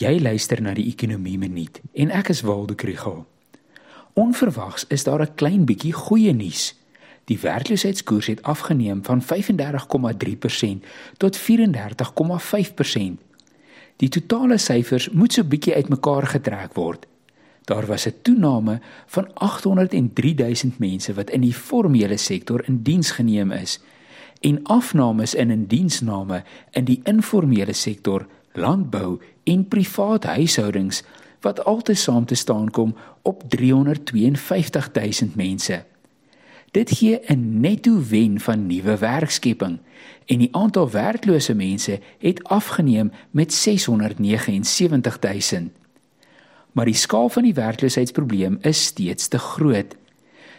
Jy luister na die Ekonomie Minuut en ek is Waldo Krugel. Onverwags is daar 'n klein bietjie goeie nuus. Die werkloosheidskoers het afgeneem van 35,3% tot 34,5%. Die totale syfers moet so bietjie uitmekaar getrek word. Daar was 'n toename van 803 000 mense wat in die formele sektor in diens geneem is en afnames in indiensname in die informele sektor landbou en privaat huishoudings wat altesaam te staan kom op 352 000 mense. Dit gee 'n netto wen van nuwe werkskepping en die aantal werklose mense het afgeneem met 679 000. Maar die skaal van die werkloosheidsprobleem is steeds te groot.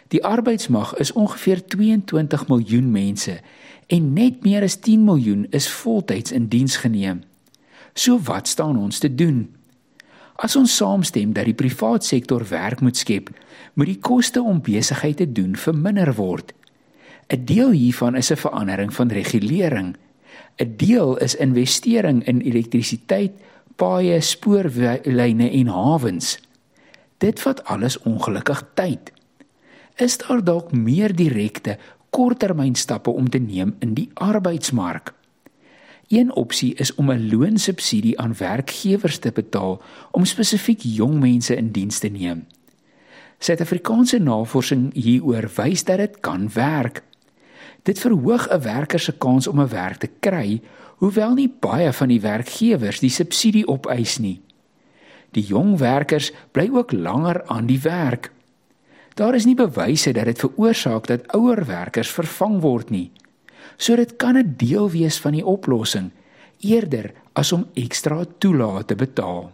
Die arbeidsmag is ongeveer 22 miljoen mense en net meer as 10 miljoen is voltyds in diens geneem. So wat staan ons te doen? As ons saamstem dat die private sektor werk moet skep, moet die koste om besigheid te doen verminder word. 'n Deel hiervan is 'n verandering van regulering. 'n Deel is investering in elektrisiteit, paaie, spoorlyne en hawens. Dit vat alles ongelukkig tyd. Is daar dalk meer direkte, korttermynstappe om te neem in die arbeidsmark? Een opsie is om 'n loonsubsidie aan werkgewers te betaal om spesifiek jong mense in diens te neem. Suid-Afrikaanse navorsing hieroor wys dat dit kan werk. Dit verhoog 'n werker se kans om 'n werk te kry, hoewel nie baie van die werkgewers die subsidie opeis nie. Die jong werkers bly ook langer aan die werk. Daar is nie bewyse dat dit veroorsaak dat ouer werkers vervang word nie. So dit kan 'n deel wees van die oplossing eerder as om ekstra toelate te betaal.